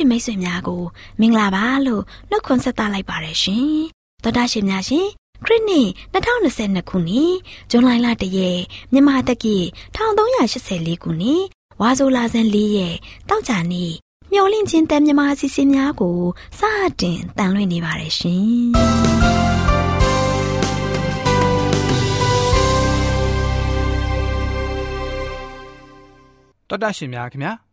စီအစဉ်မှာတော်တာရှင်မိတ်ဆွေများကိုမင်္ဂလာပါလို့နှုတ်ခွန်းဆက်သလိုက်ပါရရှင်တော်တာရှင်များရှင်ခရစ်နှစ်2022ခုနှစ်ဇွန်လလတရက်မြန်မာတက္ကီ1384ခုနှစ်ဝါဆိုလာဇန်၄ရက်တောက်ကြနေ့မျော်လင့်ခြင်းတန်မြမာစီစဉ်များကိုစတင်တန်လွှင့်နေပါတယ်ရှင်တော်တာရှင်များခင်ဗျာ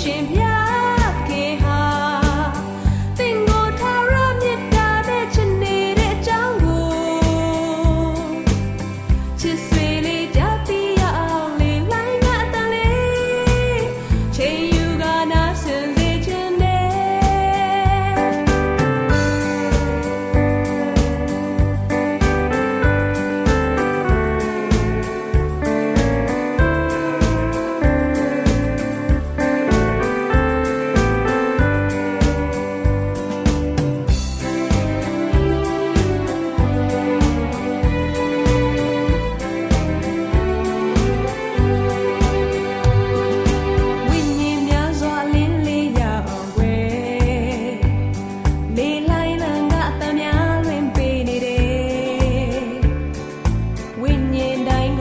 Champagne.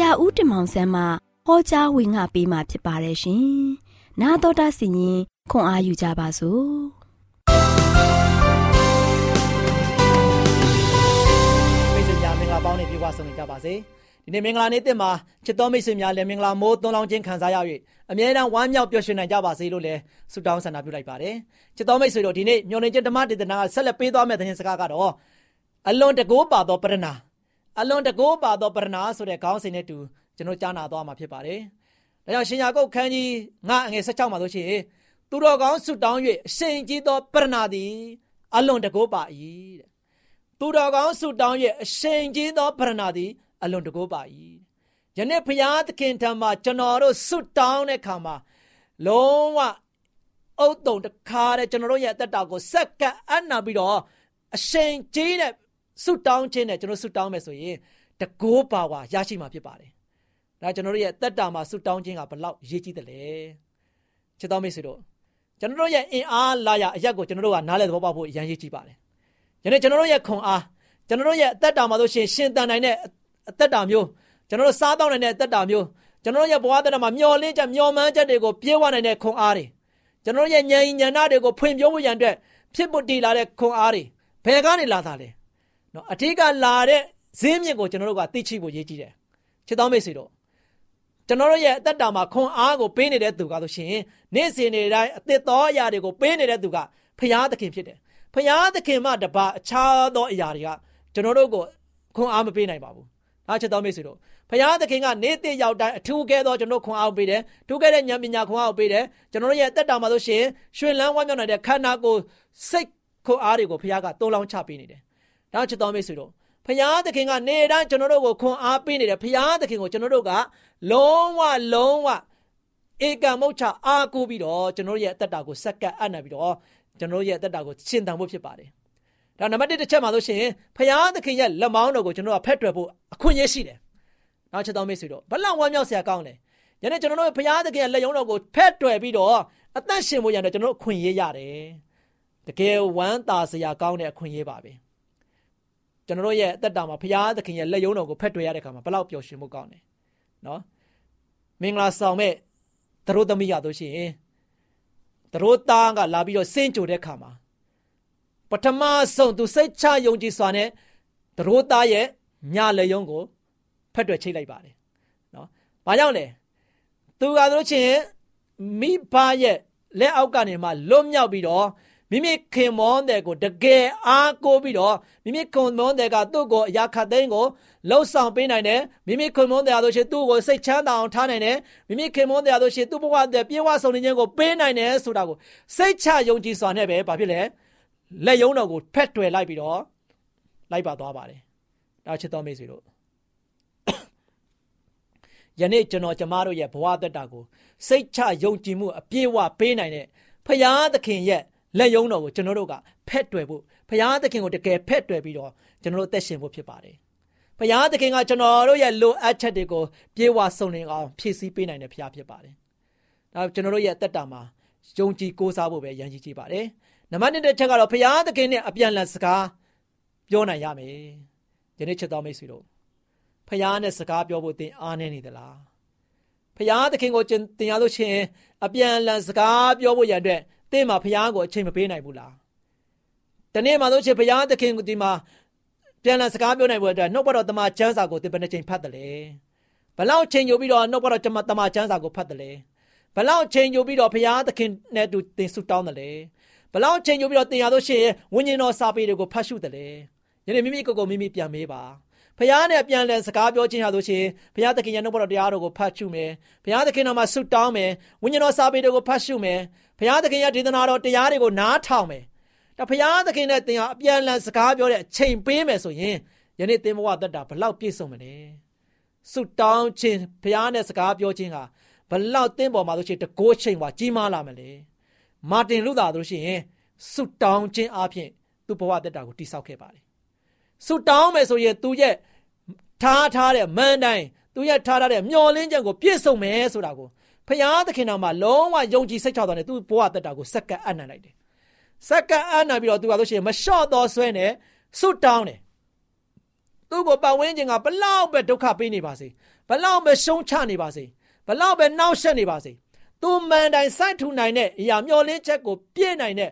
ရာဦးတင်မောင်ဆန်းမှဟောကြားဝင်ငါပေးมาဖြစ်ပါတယ်ရှင်။나တော်တာစီရင်ခွန်အားယူကြပါစို့။မိတ်ဆွေများမင်္ဂလာပေါင်းနဲ့ပြည့်ဝဆုံနေကြပါစေ ဒီနေ့မင်္ဂလာနေ့တင်မှာချစ်တော်မိတ်ဆွေများလည်းမင်္ဂလာမိုးသွန်းလောင်းခြင်းခံစားရ၍အမြဲတမ်းဝမ်းမြောက်ပျော်ရွှင်နိုင်ကြပါစေလို့လည်းဆုတောင်းဆန္ဒပြုလိုက်ပါတယ်ချစ်တော်မိတ်ဆွေတို့ဒီနေ့ညွန်နေခြင်းဓမ္မဒေသနာကဆက်လက်ပေးသွားမယ့်သတင်းစကားကတော့အလွန်တကိုးပါသောပရဏာ အလွန်တကိုးပါသောပရဏာဆိုတဲ့ခေါင်းစဉ်နဲ့တူကျွန်တော်ကြားနာသွားမှာဖြစ်ပါတယ်။ဒါကြောင့်ရှင်ယာကုတ်ခန်းကြီးငါအငယ်16မှာဆိုရှင်သူတော်ကောင်းဆုတောင်း၍အရှင်ကြီးသောပရဏာသည်အလွန်တကိုးပါ၏တဲ့။သူတော်ကောင်းဆုတောင်း၍အရှင်ကြီးသောပရဏာသည်အလွန်တကိုးပါ၏။ယနေ့ဖျားသခင်ထံမှာကျွန်တော်တို့ဆုတောင်းတဲ့အခါမှာလုံးဝအုတ်တုံတခါတဲ့ကျွန်တော်တို့ရဲ့အသက်တာကိုစက္ကန့်အနာပြီးတော့အရှင်ကြီးတဲ့ ဆုတောင်းခြင်းနဲ့ကျွန်တော်ဆုတောင်းမယ်ဆိုရင်တကိုးပါဝါရရှိမှာဖြစ်ပါတယ်။ဒါကျွန်တော်တို့ရဲ့တက်တာမှာဆုတောင်းခြင်းကဘလောက်ရေးကြီးတယ်လဲ။ချစ်တော်မိတ်ဆွေတို့ကျွန်တော်တို့ရဲ့အင်အားလာရအရက်ကိုကျွန်တော်တို့ကနားလည်သဘောပေါက်ဖို့အရင်ရေးကြည့်ပါတယ်။ယနေ့ကျွန်တော်တို့ရဲ့ခွန်အားကျွန်တော်တို့ရဲ့အသက်တာမှာဆိုရှင်ရှင်တန်နိုင်တဲ့အသက်တာမျိုးကျွန်တော်တို့စားတောင်းနိုင်တဲ့အသက်တာမျိုးကျွန်တော်တို့ရဲ့ဘဝသက်တာမှာမျောလင်းချက်မျောမှန်းချက်တွေကိုပြေဝနိုင်တဲ့ခွန်အားတွေကျွန်တော်တို့ရဲ့ဉာဏ်ဉာဏ်နာတွေကိုဖွင့်ပြဖို့ရန်အတွက်ဖြစ်ဖို့တည်လာတဲ့ခွန်အားတွေဘယ်ကနေလာတာလဲ။ နော်အထက်ကလာတဲ့ဈေးမြင့်ကိုကျွန်တော်တို့ကသိချိဖို့ရည်ကြီးတယ်။ချစ်တော်မိတ်ဆွေတို့ကျွန်တော်တို့ရဲ့အသက်တာမှာခွန်အားကိုပေးနေတဲ့သူကဆိုရှင်နေ့စဉ်နေ့တိုင်းအသက်တော်အရာတွေကိုပေးနေတဲ့သူကဖရာသခင်ဖြစ်တယ်။ဖရာသခင်မှတပါအခြားသောအရာတွေကကျွန်တော်တို့ကိုခွန်အားမပေးနိုင်ပါဘူး။ဒါချစ်တော်မိတ်ဆွေတို့ဖရာသခင်ကနေ့တည့်ရောက်တိုင်းအထူးကဲသောကျွန်တော်ခွန်အားပေးတယ်။ထူးကဲတဲ့ဉာဏ်ပညာခွန်အားပေးတယ်။ကျွန်တော်တို့ရဲ့အသက်တာမှာဆိုရှင်ရွှင်လန်းဝမ်းမြောက်နိုင်တဲ့ခန္ဓာကိုယ်စိတ်ခွန်အားတွေကိုဖရာကတိုးလောင်းချပေးနေတယ်။ ဒါချစ်တော်မိတ်ဆွေတို့ဖရာသခင်ကနေတိုင်းကျွန်တော်တို့ကိုခွန်အားပေးနေတယ်ဖရာသခင်ကိုကျွန်တော်တို့ကလုံးဝလုံးဝဧကံမုတ်ချအားကိုးပြီးတော့ကျွန်တော်ရဲ့အသက်တာကိုစက္ကပ်အပ်နေပြီးတော့ကျွန်တော်ရဲ့အသက်တာကိုရှင်းတန်ဖို့ဖြစ်ပါတယ်။ဒါနံပါတ်1တစ်ချက်မှာဆိုရှင်ဖရာသခင်ရဲ့လက်မောင်းတော်ကိုကျွန်တော်ကဖက်တွယ်ဖို့အခွင့်အရေးရှိတယ်။နောက်ချက်တော်မိတ်ဆွေတို့ဘလောက်ဝမ်းမြောက်စရာကောင်းလဲ။ယနေ့ကျွန်တော်တို့ဖရာသခင်ရဲ့လက်ယုံတော်ကိုဖက်တွယ်ပြီးတော့အသက်ရှင်ဖို့ရတဲ့ကျွန်တော်တို့အခွင့်အရေးရတယ်။တကယ်ဝမ်းသာစရာကောင်းတဲ့အခွင့်အရေးပါပဲ။ ကျွန်တော်တို့ရဲ့အသက်တာမှာဖရာသခင်ရဲ့လက်ယုံတော်ကိုဖက်တွယ်ရတဲ့အခါမှာဘလောက်ပျော်ရွှင်မှုကောင်းတယ်။နော်မင်္ဂလာဆောင်မဲ့သတို့သမီးရတို့ရှိရင်သတို့သားကလာပြီးတော့စင်းကြိုတဲ့ခါမှာပထမဆုံးသူစိတ်ချယုံကြည်စွာနဲ့သတို့သားရဲ့ညလေယုံကိုဖက်တွယ်ချိတ်လိုက်ပါတယ်နော်။ဘာကြောင့်လဲသူကတို့ချင်းမိဘရဲ့လက်အောက်ကနေမှလွတ်မြောက်ပြီးတော့ မိမိခင်မောတဲ့ကိုတကယ်အားကိုးပြီးတော့မိမိခင်မောတဲ့ကသူ့ကိုအရာခတ်သိမ်းကိုလှုပ်ဆောင်ပေးနိုင်တယ်မိမိခင်မောတဲ့ဆိုရှင်သူ့ကိုစိတ်ချမ်းသာအောင်ထားနိုင်တယ်မိမိခင်မောတဲ့ဆိုရှင်သူ့ဘဝတဲ့ပြေဝဆုံနေခြင်းကိုပေးနိုင်တယ်ဆိုတာကိုစိတ်ချယုံကြည်စွာနဲ့ပဲဘာဖြစ်လဲလက်ယုံတော်ကိုဖက်တွယ်လိုက်ပြီးတော့လိုက်ပါသွားပါတယ်ဒါချစ်တော်မိတ်ဆွေတို့ယနေ့ကျွန်တော်ကျမတို့ရဲ့ဘဝတက်တာကိုစိတ်ချယုံကြည်မှုအပြည့်အဝပေးနိုင်တဲ့ဖရာသခင်ရဲ့ လက်ယုံတော်ကိုကျွန်တော်တို့ကဖက်တွယ်ဖို့ဘုရားသခင်ကိုတကယ်ဖက်တွယ်ပြီးတော့ကျွန်တော်တို့သက်ရှင်ဖို့ဖြစ်ပါတယ်။ဘုရားသခင်ကကျွန်တော်တို့ရဲ့လိုအပ်ချက်တွေကိုပြေဝဆုံနေအောင်ဖြည့်ဆည်းပေးနိုင်တဲ့ဘုရားဖြစ်ပါတယ်။ဒါကျွန်တော်တို့ရဲ့တက်တာမှာယုံကြည်ကိုးစားဖို့ပဲရည်ရည်ကြည့်ပါတယ်။နံပါတ်1တစ်ချက်ကတော့ဘုရားသခင်နဲ့အပြန်လည်စကားပြောနိုင်ရမယ်။ဒီနေ့ချက်တော်မိတ်ဆွေတို့ဘုရားနဲ့စကားပြောဖို့သင်အားနေနေသလား။ဘုရားသခင်ကိုတင်ရလို့ရှိရင်အပြန်လည်စကားပြောဖို့ရတဲ့ တင့်မှာဘုရားကိုအချိန်မပေးနိုင်ဘူးလားတနေ့မှဆိုချင်ဘုရားသခင်ကဒီမှာပြန်လာစကားပြောနိုင်ဖို့အတွက်နှုတ်ဘတော်တမန်ကျမ်းစာကိုသင်ဘယ်နှချိန်ဖတ်တယ်လဲဘလောက်ချိန်ယူပြီးတော့နှုတ်ဘတော်တမန်တမန်ကျမ်းစာကိုဖတ်တယ်လဲဘလောက်ချိန်ယူပြီးတော့ဘုရားသခင်နဲ့တူသင်ဆုတောင်းတယ်လဲဘလောက်ချိန်ယူပြီးတော့သင်ရလို့ရှိရင်ဝိညာဉ်တော်စာပေတွေကိုဖတ်ရှုတယ်လဲယနေ့မိမိကိုယ်ကိုမိမိပြန်မေးပါဖခင်နဲ့ပြန်လဲစကားပြောခြင်းဟာဆိုရှင်ဘုရားသခင်ရဲ့နှုတ်ဘတော်တရားတော်ကိုဖတ်ရှုမယ်ဘုရားသခင်တော်မှာဆုတောင်းမယ်ဝိညာဉ်တော်စာပေတွေကိုဖတ်ရှုမယ် ဘုရားသခင်ရဲ့ဒေသနာတော်တရားတွေကိုနားထောင်မယ်ဒါဘုရားသခင်နဲ့သင်ဟာအပြန်အလှန်စကားပြောတဲ့အချိန်ပေးမယ်ဆိုရင်ယနေ့သင်ဘဝသက်တာဘလောက်ပြည့်စုံမလဲဆုတောင်းခြင်းဘုရားနဲ့စကားပြောခြင်းဟာဘလောက်သင်ပေါ်မှာဆိုရှင်တကိုးချိန်ပါကြီးမားလာမလဲမာတင်လူသားတို့ရှိရင်ဆုတောင်းခြင်းအပြင်သူ့ဘဝသက်တာကိုတိဆောက်ခဲ့ပါတယ်ဆုတောင်းမယ်ဆိုရင်သူရဲ့ထားထားတဲ့မန်တိုင်းသူရဲ့ထားထားတဲ့မျောလင်းချက်ကိုပြည့်စုံမယ်ဆိုတာကို ဖျားသခင်တော်မှာလုံးဝယုံကြည်စိတ်ချတော်နဲ့သူ့ဘဝတက်တာကိုစက္ကန့်အံ့နိုင်တယ်။စက္ကန့်အံ့နိုင်ပြီးတော့သူကဆိုရှင်မလျှော့တော်ဆွဲနဲ့စွတ်တောင်းတယ်။သူ့ကိုပတ်ဝန်းကျင်ကဘလောက်ပဲဒုက္ခပေးနေပါစေ။ဘလောက်ပဲရှုံးချနေပါစေ။ဘလောက်ပဲနှောက်ယှက်နေပါစေ။သူမှန်တိုင်းစိုက်ထူနိုင်တဲ့အရာမျောလင်းချက်ကိုပြည့်နိုင်တဲ့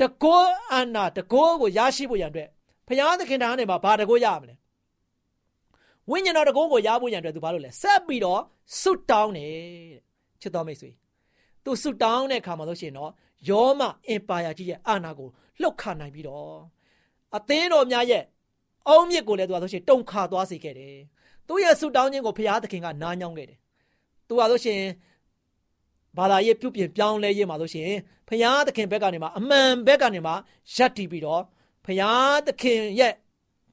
တကောအနာတကောကိုရရှိဖို့ရန်အတွက်ဖျားသခင်တော်နဲ့မှာဘာတကောရမလဲဝိညာဉ်တော်တကုန်းကိုရဖို့ရန်အတွက်သူဘာလို့လဲဆက်ပြီးတော့ဆုတောင်းတယ် ချစ်တော်မိတ်ဆွေသူဆုတောင်းတဲ့အခါမှာလို့ရှိရင်တော့ယောမအင်ပါယာကြီးရဲ့အာဏာကိုလှုပ်ခနိုင်ပြီးတော့အသင်းတော်များရဲ့အုံမြစ်ကိုလည်းသူကဆိုရှင်တုံခါသွားစေခဲ့တယ်သူရဲ့ဆုတောင်းခြင်းကိုဘုရားသခင်ကနားညောင်းခဲ့တယ်သူကဆိုရှင်ဘာသာရေးပြုပြင်ပြောင်းလဲရေးမှာလို့ရှိရင်ဘုရားသခင်ဘက်ကနေမှအမှန်ဘက်ကနေမှရပ်တည်ပြီးတော့ဘုရားသခင်ရဲ့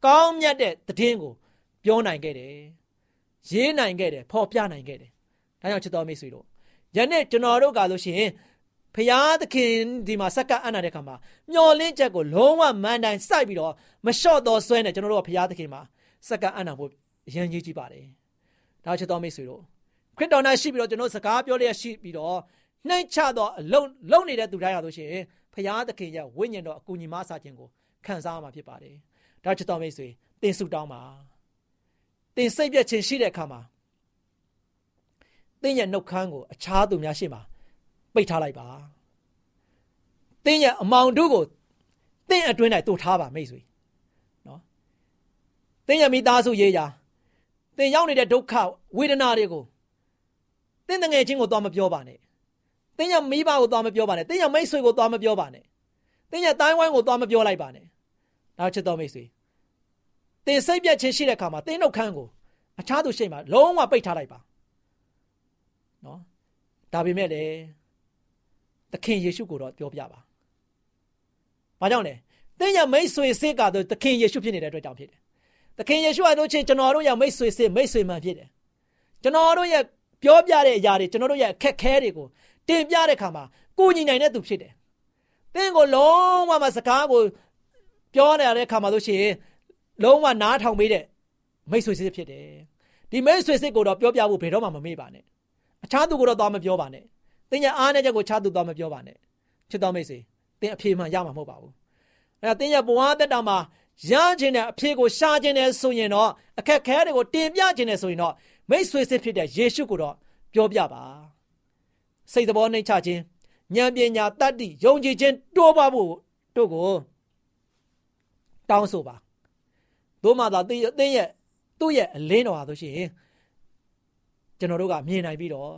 ကောင်းမြတ်တဲ့တည်င်းကိုပြောနိုင်ခဲ့တယ်ရေးနိုင်ခဲ့တယ်ဖော်ပြနိုင်ခဲ့တယ်ဒါကြောင့်ချစ်တော်မိတ်ဆွေတို့ ယနေ့ကျွန်တော်တို့ကလို့ရှိရင်ဖရာသခင်ဒီမှာစက္ကအံ့နာတဲ့ခါမှာမျော်လင့်ချက်ကိုလုံးဝမန်တိုင်စိုက်ပြီးတော့မလျှော့တော့ဆွဲနေကျွန်တော်တို့ကဖရာသခင်မှာစက္ကအံ့နာဖို့အရင်ကြီးကြည့်ပါတယ်။ဒါချစ်တော်မိတ်ဆွေတို့ခရစ်တော်၌ရှိပြီးတော့ကျွန်တော်စကားပြောလျက်ရှိပြီးတော့နှိမ့်ချတော့အလုံးလုံးနေတဲ့သူတိုင်းရလို့ရှိရင်ဖရာသခင်ရဲ့ဝိညာဉ်တော်အကူအညီမဆာခြင်းကိုခံစားရမှာဖြစ်ပါတယ်။ဒါချစ်တော်မိတ်ဆွေတင်ဆုတောင်းပါ။တင်စိတ်ပြည့်ခြင်းရှိတဲ့အခါမှာ တင်းရဲ့နှုတ်ခမ်းကိုအခြားသူများရှိမှာပိတ်ထားလိုက်ပါတင်းရဲ့အမောင်တို့ကိုတင်းအတွင်း၌တို့ထားပါမိတ်ဆွေနော်တင်းရဲ့မိသားစုရေးရာတင်းရောက်နေတဲ့ဒုက္ခဝေဒနာတွေကိုတင်းတငယ်ချင်းကိုသွားမပြောပါနဲ့တင်းရဲ့မိဘကိုသွားမပြောပါနဲ့တင်းရဲ့မိတ်ဆွေကိုသွားမပြောပါနဲ့တင်းရဲ့တိုင်းဝိုင်းကိုသွားမပြောလိုက်ပါနဲ့နောက်ချစ်တော်မိတ်ဆွေတင်းစိတ်ပြတ်ခြင်းရှိတဲ့အခါမှာတင်းနှုတ်ခမ်းကိုအခြားသူရှိမှလုံးဝပိတ်ထားလိုက်ပါ နော်ဒါပေမဲ့လည်းသခင်ယေရှုကိုတော့ပြောပြပါ။ဘာကြောင့်လဲ။သင်ရဲ့မိတ်ဆွေစစ်ကတော့သခင်ယေရှုဖြစ်နေတဲ့အတွက်ကြောင့်ဖြစ်တယ်။သခင်ယေရှုအလို့ချင်းကျွန်တော်တို့ရဲ့မိတ်ဆွေစစ်မိတ်ဆွေမှန်ဖြစ်တယ်။ကျွန်တော်တို့ရဲ့ပြောပြတဲ့အရာတွေကျွန်တော်တို့ရဲ့အခက်ခဲတွေကိုတင်ပြတဲ့အခါမှာကိုညီနိုင်တဲ့သူဖြစ်တယ်။သင်ကိုလုံးဝမစကားကိုပြောနေရတဲ့အခါမှာလို့ရှိရင်လုံးဝနားထောင်ပေးတဲ့မိတ်ဆွေစစ်ဖြစ်တယ်။ဒီမိတ်ဆွေစစ်ကိုတော့ပြောပြဖို့ဘယ်တော့မှမမေ့ပါနဲ့။ အခြားသူကိုတော့သွားမပြောပါနဲ့သင်ရဲ့အားနဲ့ချက်ကိုချသူသွားမပြောပါနဲ့ချစ်တော်မိတ်ဆွေသင်အဖြေမှရမှာမဟုတ်ပါဘူးအဲဒါသင်ရဲ့ဘဝတက်တာမှာရခြင်းတဲ့အဖြေကိုရှာခြင်းနဲ့ဆိုရင်တော့အခက်ခဲတွေကိုတင်ပြခြင်းနဲ့ဆိုရင်တော့မိတ်ဆွေစစ်ဖြစ်တဲ့ယေရှုကိုတော့ပြောပြပါစိတ်တော်နှိတ်ချခြင်းဉာဏ်ပညာတတ္တိယုံကြည်ခြင်းတိုးပါဖို့တို့ကိုတောင်းဆိုပါတို့မှသာသင်ရဲ့သူ့ရဲ့အလင်းတော်ဟာဆိုရှင် ကျွန်တော်တို့ကမြင်နိုင်ပြီးတော့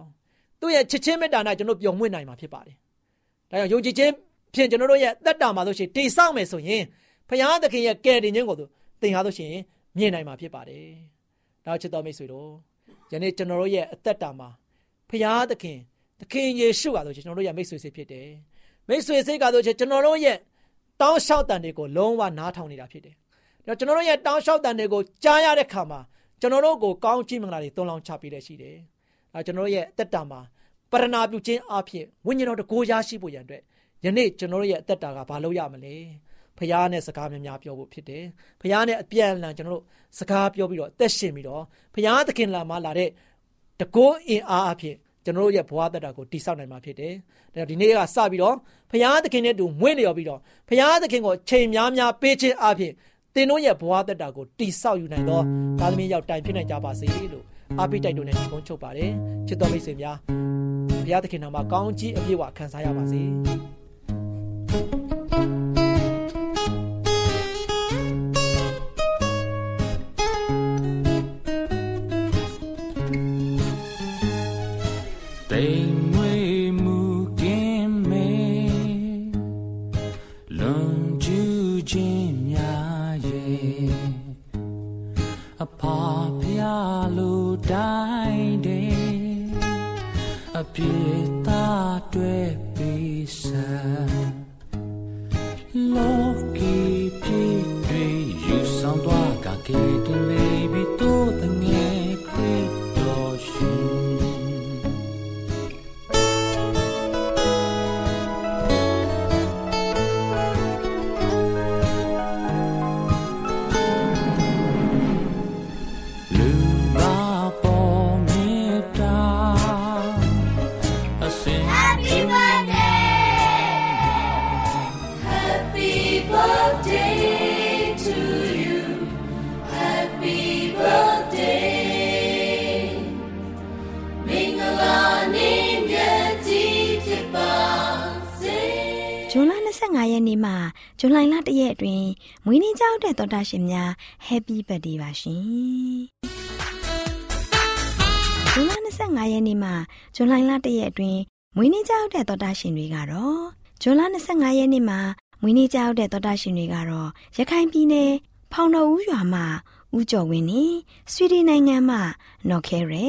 သူ့ရဲ့ချစ်ချင်းမေတ္တာနဲ့ကျွန်တော်ပျော်မွေ့နိုင်မှာဖြစ်ပါတယ်။ဒါကြောင့်ယုံကြည်ခြင်းဖြင့်ကျွန်တော်တို့ရဲ့သက်တာမှာဆိုရှင်တိဆောက်မယ်ဆိုရင်ဖခင်သခင်ရဲ့ကယ်တင်ခြင်းကိုသင်ဟာဆိုရှင်မြင်နိုင်မှာဖြစ်ပါတယ်။ဒါချစ်တော်မိတ်ဆွေတို့ယနေ့ကျွန်တော်တို့ရဲ့အသက်တာမှာဖခင်သခင်သခင်ယေရှုကဆိုရှင်ကျွန်တော်တို့ရဲ့မိတ်ဆွေစိတ်ဖြစ်တယ်။မိတ်ဆွေစိတ်ကဆိုရှင်ကျွန်တော်တို့ရဲ့တောင်းလျှောက်တန်တွေကိုလုံးဝနားထောင်နေတာဖြစ်တယ်။ဒါကျွန်တော်တို့ရဲ့တောင်းလျှောက်တန်တွေကိုကြားရတဲ့ခါမှာ ကျွန်တော်တို့ကိုကောင်းချီးမင်္ဂလာတွေသွန်လောင်းချပေးတဲ့ရှိတယ်။ဒါကျွန်တော်တို့ရဲ့အသက်တာမှာပရဏာပြုခြင်းအဖြစ်ဝိညာဉ်တော်တကိုးရရှိဖို့ရန်အတွက်ယနေ့ကျွန်တော်တို့ရဲ့အသက်တာကဘာလို့ရမလဲဖခင်နဲ့စကားများများပြောဖို့ဖြစ်တယ်ဖခင်နဲ့အပြန်အလှန်ကျွန်တော်တို့စကားပြောပြီးတော့အသက်ရှင်ပြီးတော့ဖခင်သခင်လာမှလာတဲ့တကိုးအင်အားအဖြစ်ကျွန်တော်တို့ရဲ့ဘဝတက်တာကိုတိဆောက်နိုင်မှာဖြစ်တယ်။ဒါဒီနေ့ကစပြီးတော့ဖခင်သခင်နဲ့တူမွေ့လျော်ပြီးတော့ဖခင်သခင်ကိုချိန်များများပေးခြင်းအဖြစ် သင်တို့ရဲ့ဘဝတက်တာကိုတိဆောက်ယူနိုင်သောသားသမီးရောက်တိုင်ဖြစ်နိုင်ကြပါစေလို့အားပေးတိုက်တွန်းနေကုန်းချုပ်ပါတယ်။ချစ်တော်မိတ်ဆွေများဘုရားသခင်နာမှာကောင်းကြီးအပြည့်အဝခံစားရပါစေတိ 25ရက်နေ့မှဇူလိုင်လ1ရက်အတွင်းမွေးနေ့ကြောက်တဲ့တော်တာရှင်များ Happy Birthday ပါရှင်။ဇူလိုင်25ရက်နေ့မှဇူလိုင်လ1ရက်အတွင်းမွေးနေ့ကြောက်တဲ့တော်တာရှင်တွေကတော့ဇူလိုင်25ရက်နေ့မှမွေးနေ့ကြောက်တဲ့တော်တာရှင်တွေကတော့ရခိုင်ပြည်နယ်ဖောင်တော်ဦးရွာမှာဦးကျော်ဝင်းနေဆွီဒင်နိုင်ငံမှာနော်ခဲရဲ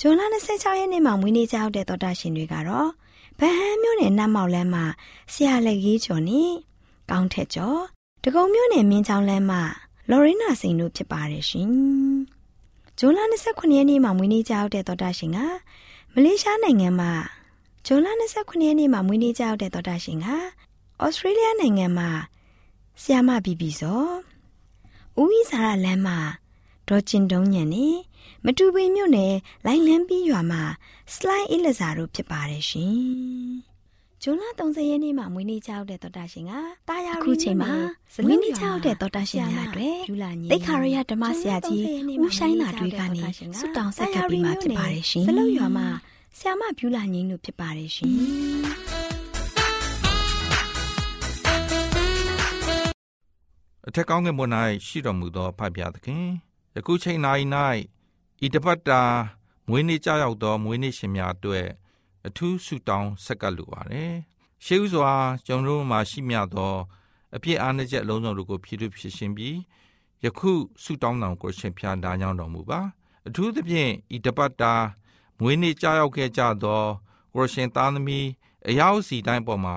ဇွန်လ26ရက်နေ့မှာမွေးနေ့ကြောက်တဲ့တော်တာရှင်တွေကတော့ ဗဟန်းမြို့နယ်နတ်မောက်လမ်းမှာဆရာလက်ကြီးကျော်နေကောင်းထက်ကျော်ဒဂုံမြို့နယ်မင်းချောင်းလမ်းမှာလော်ရင်းနာစိန်တို့ဖြစ်ပါတယ်ရှင်ဇွန်လ29ရက်နေ့မှာမွေးနေ့ကြောက်တဲ့တော်တာရှင်ကမလေးရှားနိုင်ငံမှာဇွန်လ29ရက်နေ့မှာမွေးနေ့ကြောက်တဲ့တော်တာရှင်ကဩစတြေးလျနိုင်ငံမှာဆီယာမဘီဘီစောဦးဝီစာရလမ်းမှာ ဒေါ်ကျင်တုံးညံနေမတူပင်မြို့နယ်လိုင်လန်းပြီးရွာမှာစလိုင်းအီလဇာတို့ဖြစ်ပါတယ်ရှင်။ဇွန်လ30ရက်နေ့မှာမွေးနေ့ကြောက်တဲ့တော်တာရှင်ကတာယာရီချိန်မှာမွေးနေ့ကြောက်တဲ့တော်တာရှင်များအတွက်တိတ်ခါရရဓမ္မဆရာကြီးဦးဆိုင်လာတွေကနေဆုတောင်းဆက်ကပ်ပြီးမှဖြစ်ပါတယ်ရှင်။စလုတ်ရွာမှာဆရာမပြူလာငင်းတို့ဖြစ်ပါတယ်ရှင်။အထက်ကောင်းကင်ဘုံ၌ရှိတော်မူသောဖဖျားသခင် ယခုချိန်၌ဤတပတ်တာမွေးနေ့ကြောက်သောမွေးနေ့ရှင်များအတွက်အထူးဆုတောင်းဆက်ကပ်လိုပါတယ်။ရှေးဥစွာကျွန်တော်တို့မှာရှိမြသောအပြစ်အားနည်းချက်အလုံးစုံတို့ကိုဖြည့်ဖြည့်ရှင်းပြီးယခုဆုတောင်းတော်ကိုရှင်ဖျားသားကြောင်းတော်မူပါအထူးသဖြင့်ဤတပတ်တာမွေးနေ့ကြောက်ခဲ့ကြသောကိုရှင်သားသမီးအယောက်စီတိုင်းပေါ်မှာ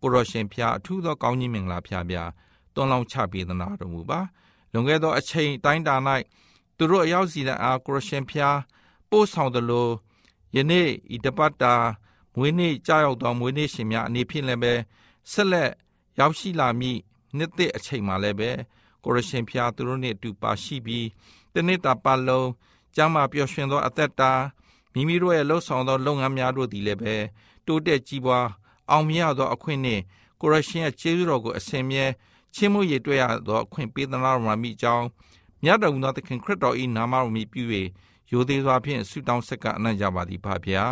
ကိုရရှင်ဖျားအထူးသောကောင်းကြီးမင်္ဂလာဖျားပြတွန်းလောင်းချပေးသနာတော်မူပါ လွန်ခဲ့သောအချိန်တိုင်းတာ၌သူတို့အယောက်စီတိုင်းအားကိုရရှင်ဖျားပို့ဆောင်သလိုယနေ့ဤတပတ်တာမွေးနေ့ကြောက်သောမွေးနေ့ရှင်များအနေဖြင့်လည်းပဲဆက်လက်ရောက်ရှိလာမည့်နှစ်သက်အချိန်မှလည်းပဲကိုရရှင်ဖျားသူတို့နှင့်အတူပါရှိပြီးတနေ့တာပတ်လုံးကျမ်းမာပျော်ရွှင်သောအသက်တာမိမိတို့ရဲ့လှုပ်ဆောင်သောလုပ်ငန်းများတို့သည်လည်းပဲတိုးတက်ကြီးပွားအောင်မြင်သောအခွင့်နှင့်ကိုရရှင်ရဲ့ကျေးဇူးတော်ကိုအစဉ်မြဲ ချင်းမှုရည်တွေ့ရသောအခွင့်ပေးသနာတော်မှာမိကြောင်းမြတ်တော်မူသောသခင်ခရစ်တော်၏နာမတော်မြည်ပြု၍ရိုသေစွာဖြင့်ဆုတောင်းဆက်ကအနံ့ကြပါသည်ဖဗျာ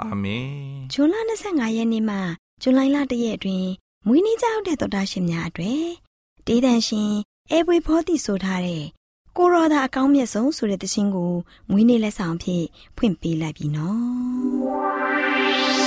အာမင်ဇွန်လ25ရက်နေ့မှဇူလိုင်လ1ရက်အတွင်းမွေးနေ့ကြောက်တဲ့တော်တာရှင်များအတွေ့တေးတန်ရှင်အဲဘွေဖောတိဆိုထားတဲ့ကိုရောသာအကောင်းမြတ်ဆုံးဆိုတဲ့သင်းကိုမွေးနေ့လက်ဆောင်ဖြင့်ဖွင့်ပေးလိုက်ပြီနော်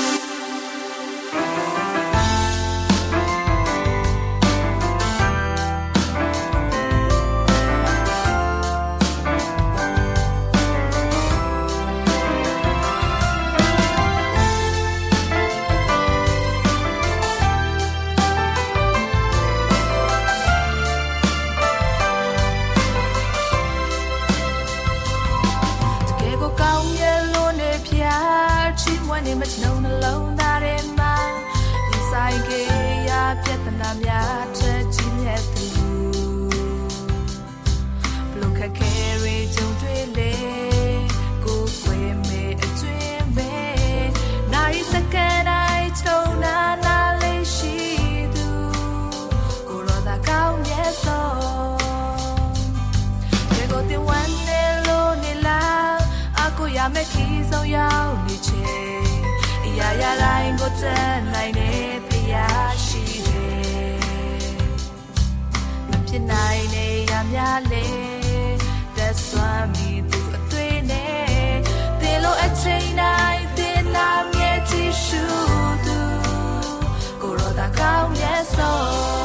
တိုင်းကိုတတ်နိုင်တဲ့ဖယားရှိတယ်မဖြစ်နိုင်တဲ့ရာများလေသက်စွမ်းမိသူအသွေးနဲ့သင်လိုအချိန်တိုင်းသင်နာမြဲကြည့်ရှုသူကိုရောတာကောင်းရဲ့ဆုံး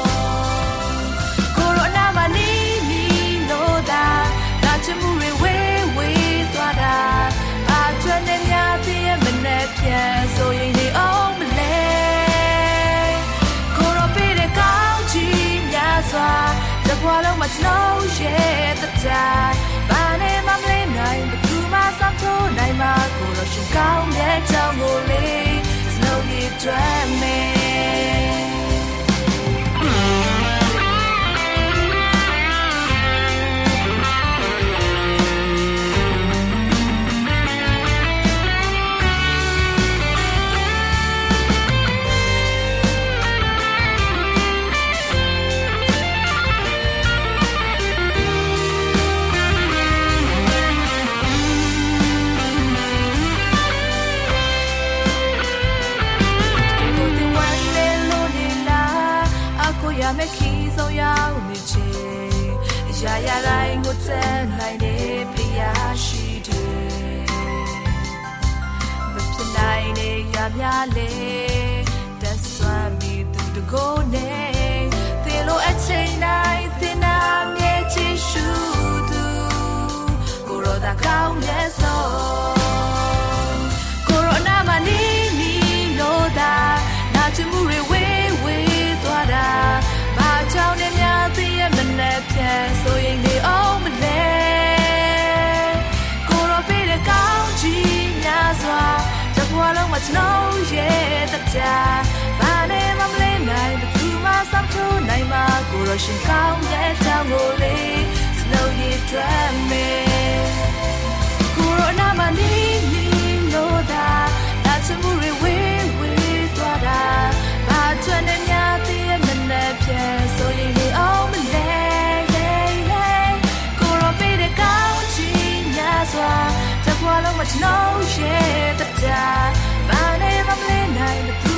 ကျွန်တော်ရဲ့တတိုင်းဘာနဲ့မှမလေးနိုင်ဘသူမှစောင့်ထိုးနိုင်မှာကိုရောရှင်ကောင်းတဲ့ကြောင့်ကို ကိုတဲ့နိုင်နေဖျားရှိတယ်မဖြစ်နိုင်နေရများလေ That's why me to the go နေသင်လိုအချိန်တိုင်းသင်နာ ရဲ့တတဘာနဲ့မမလေးနိုင်ဘသူမှစောင့်ထိုးနိုင်မှာကိုရောရှင်ကောင်းရဲ့ကြောင့်ကိုလေး Slow you drive me ကိုရိုနာမနီနီလို့တာဒါချမှုတွေဝေးဝေးသွားတာဘာကျွမ်းနေများသိရမနဲ့ဖြဲဆိုရင်ဒီအောင်မလဲကိုရိုပေးတဲ့ကောင်းချီးများစွာ တပွားလုံး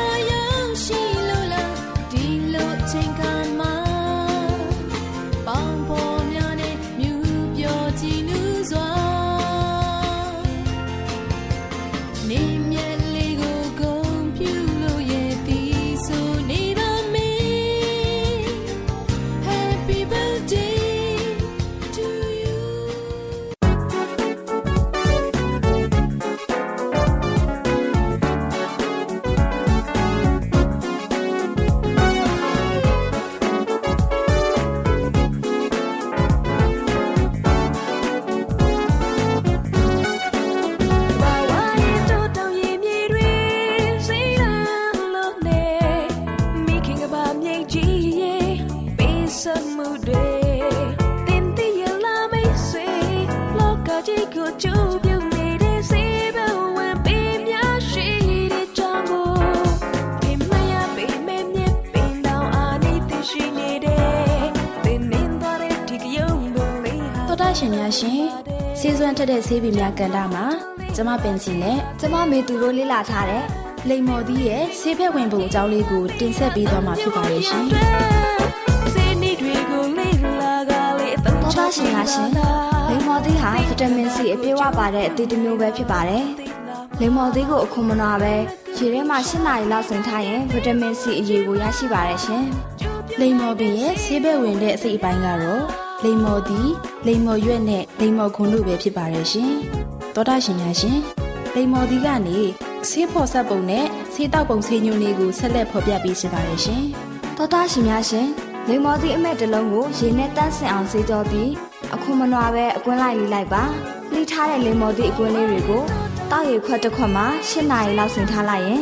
် ကန်တာမှာကျမပင်စီနဲ့ကျမမေသူတို့လေ့လာထားတဲ့လိမ္မော်သီးရဲ့ဆေးဖက်ဝင်ပုံအကြောင်းလေးကိုတင်ဆက်ပေးသွားမှာဖြစ်ပါရဲ့ရှင်စေနီတွေကိုလေးလာကလေးအသုံးတော်တာရှင်များရှင်လိမ္မော်သီးဟာဗီတာမင်စီအပြည့်အဝပါတဲ့အသီးတစ်မျိုးပဲဖြစ်ပါတယ်လိမ္မော်သီးကိုအခုမနာပဲရေထဲမှာ၈နာရီလောက်စိမ်ထားရင်ဗီတာမင်စီအရေးကိုရရှိပါတယ်ရှင်လိမ္မော်ပင်ရဲ့ဆေးဘက်ဝင်တဲ့အစိတ်အပိုင်းကတော့လိမ္မော်သီးလိမ္မော်ရွက်နဲ့လိမ္မော်ခွန်တို့ပဲဖြစ်ပါတယ်ရှင် တော်တာရှင်များရှင်လိမ္မော်ဒီကနေဆေးဖော်ဆက်ပုံနဲ့ဆေးတောက်ပုံဆေးညွှန်းလေးကိုဆက်လက်ဖော်ပြပေးချင်ပါတယ်ရှင်။သောတာရှင်များရှင်လိမ္မော်ဒီအမက်တစ်လုံးကိုရေနဲ့တန့်စင်အောင်ဆေးကြောပြီးအခုမနွားပဲအကွင်းလိုက်လေးလိုက်ပါ။လှိထားတဲ့လိမ္မော်ဒီအကွင်းလေးတွေကိုတောက်ရခွက်တစ်ခွက်မှာ၈နာရီလောက်ဆင်ထားလိုက်ရင်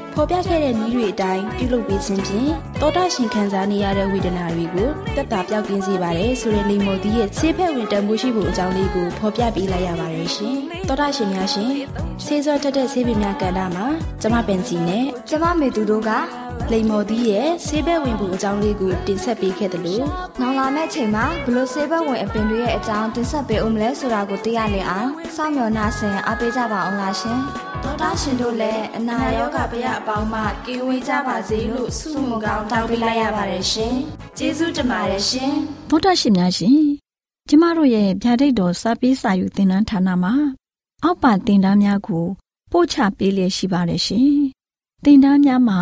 ဖော်ပြခဲ့တဲ့နည်းတွေအတိုင်းပြုလုပ်ပေးခြင်းဖြင့်တောတာရှင်ခံစားနေရတဲ့ဝေဒနာတွေကိုတက်တာပြောက်ကင်းစေပါတယ်ဆိုတဲ့လိမ္မော်သီးရဲ့ဆေးဖက်ဝင်တန်ဖိုးရှိဖို့အကြောင်းလေးကိုဖော်ပြပေးလိုက်ရပါတယ်ရှင်တောတာရှင်များရှင်ဆေးစောတက်တဲ့ဆေးပင်များကဏ္ဍမှာကျမပင်စီနဲ့ကျမမေသူတို့က လိမ္မော်သီးရဲ့ဆေးဘက်ဝင်ဖို့အကြောင်းလေးကိုတင်ဆက်ပေးခဲ့တယ်လို့နောက်လာမယ့်ချိန်မှာဘလို့ဆေးဘက်ဝင်အပင်တွေရဲ့အကြောင်းတင်ဆက်ပေးဦးမလဲဆိုတာကိုသိရလင်အောင်စောင့်မျှော်နှားဆင်အားပေးကြပါအောင်လားရှင်ဒေါက်တာရှင်တို့လည်းအနာရောဂါပြအပေါင်းမှကင်းဝေးကြပါစေလို့ဆုမွန်ကောင်းတောင်းပေးလိုက်ရပါတယ်ရှင်ကျေးဇူးတင်ပါတယ်ရှင်ဗုဒ္ဓရှင်များရှင်ကျမတို့ရဲ့ဗျာဒိတ်တော်စပေးစာယူသင်တန်းဌာနမှာအောက်ပါသင်တန်းများကိုပို့ချပေးလျက်ရှိပါတယ်ရှင်သင်တန်းများမှာ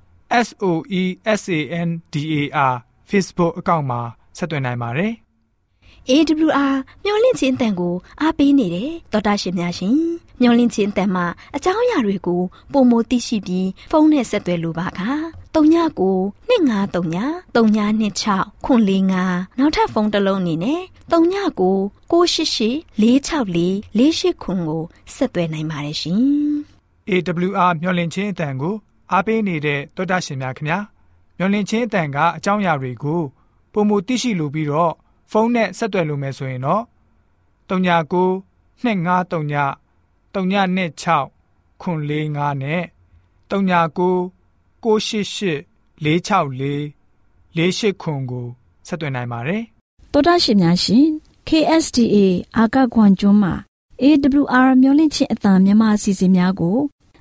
S O E S A N D A R Facebook အကောင့်မှာဆက်သွင်းနိုင်ပါတယ်။ AWR မျော်လင့်ခြင်းအတန်ကိုအားပေးနေတယ်တော်တာရှင်များရှင်မျော်လင့်ခြင်းအတန်မှာအကြောင်းအရာတွေကိုပုံမသိရှိပြီးဖုန်းနဲ့ဆက်သွယ်လိုပါက39 2939 3926ခွန်45နောက်ထပ်ဖုန်းတစ်လုံးအနေနဲ့39 688 464 48ခွန်ကိုဆက်သွယ်နိုင်ပါတယ်ရှင် AWR မျော်လင့်ခြင်းအတန်ကို အားပေးနေတဲ့တော်တာရှင်များခင်ဗျာမျော်လင့်ခြင်းအတန်ကအကြောင်းအရာတွေကိုပုံမသိရှိလိုပြီးတော့ဖုန်းနဲ့ဆက်သွယ်လို့မယ်ဆိုရင်တော့39 253 326ခွန်45နဲ့39 688 464 48ခွန်ကိုဆက်သွင်းနိုင်ပါတယ်တောတာရှင်များရှင် KSTA အာကခွန်ကျွန်းမှာ AWR မျိုးလင့်ချင်းအတံမြန်မာအစီအစဉ်များကို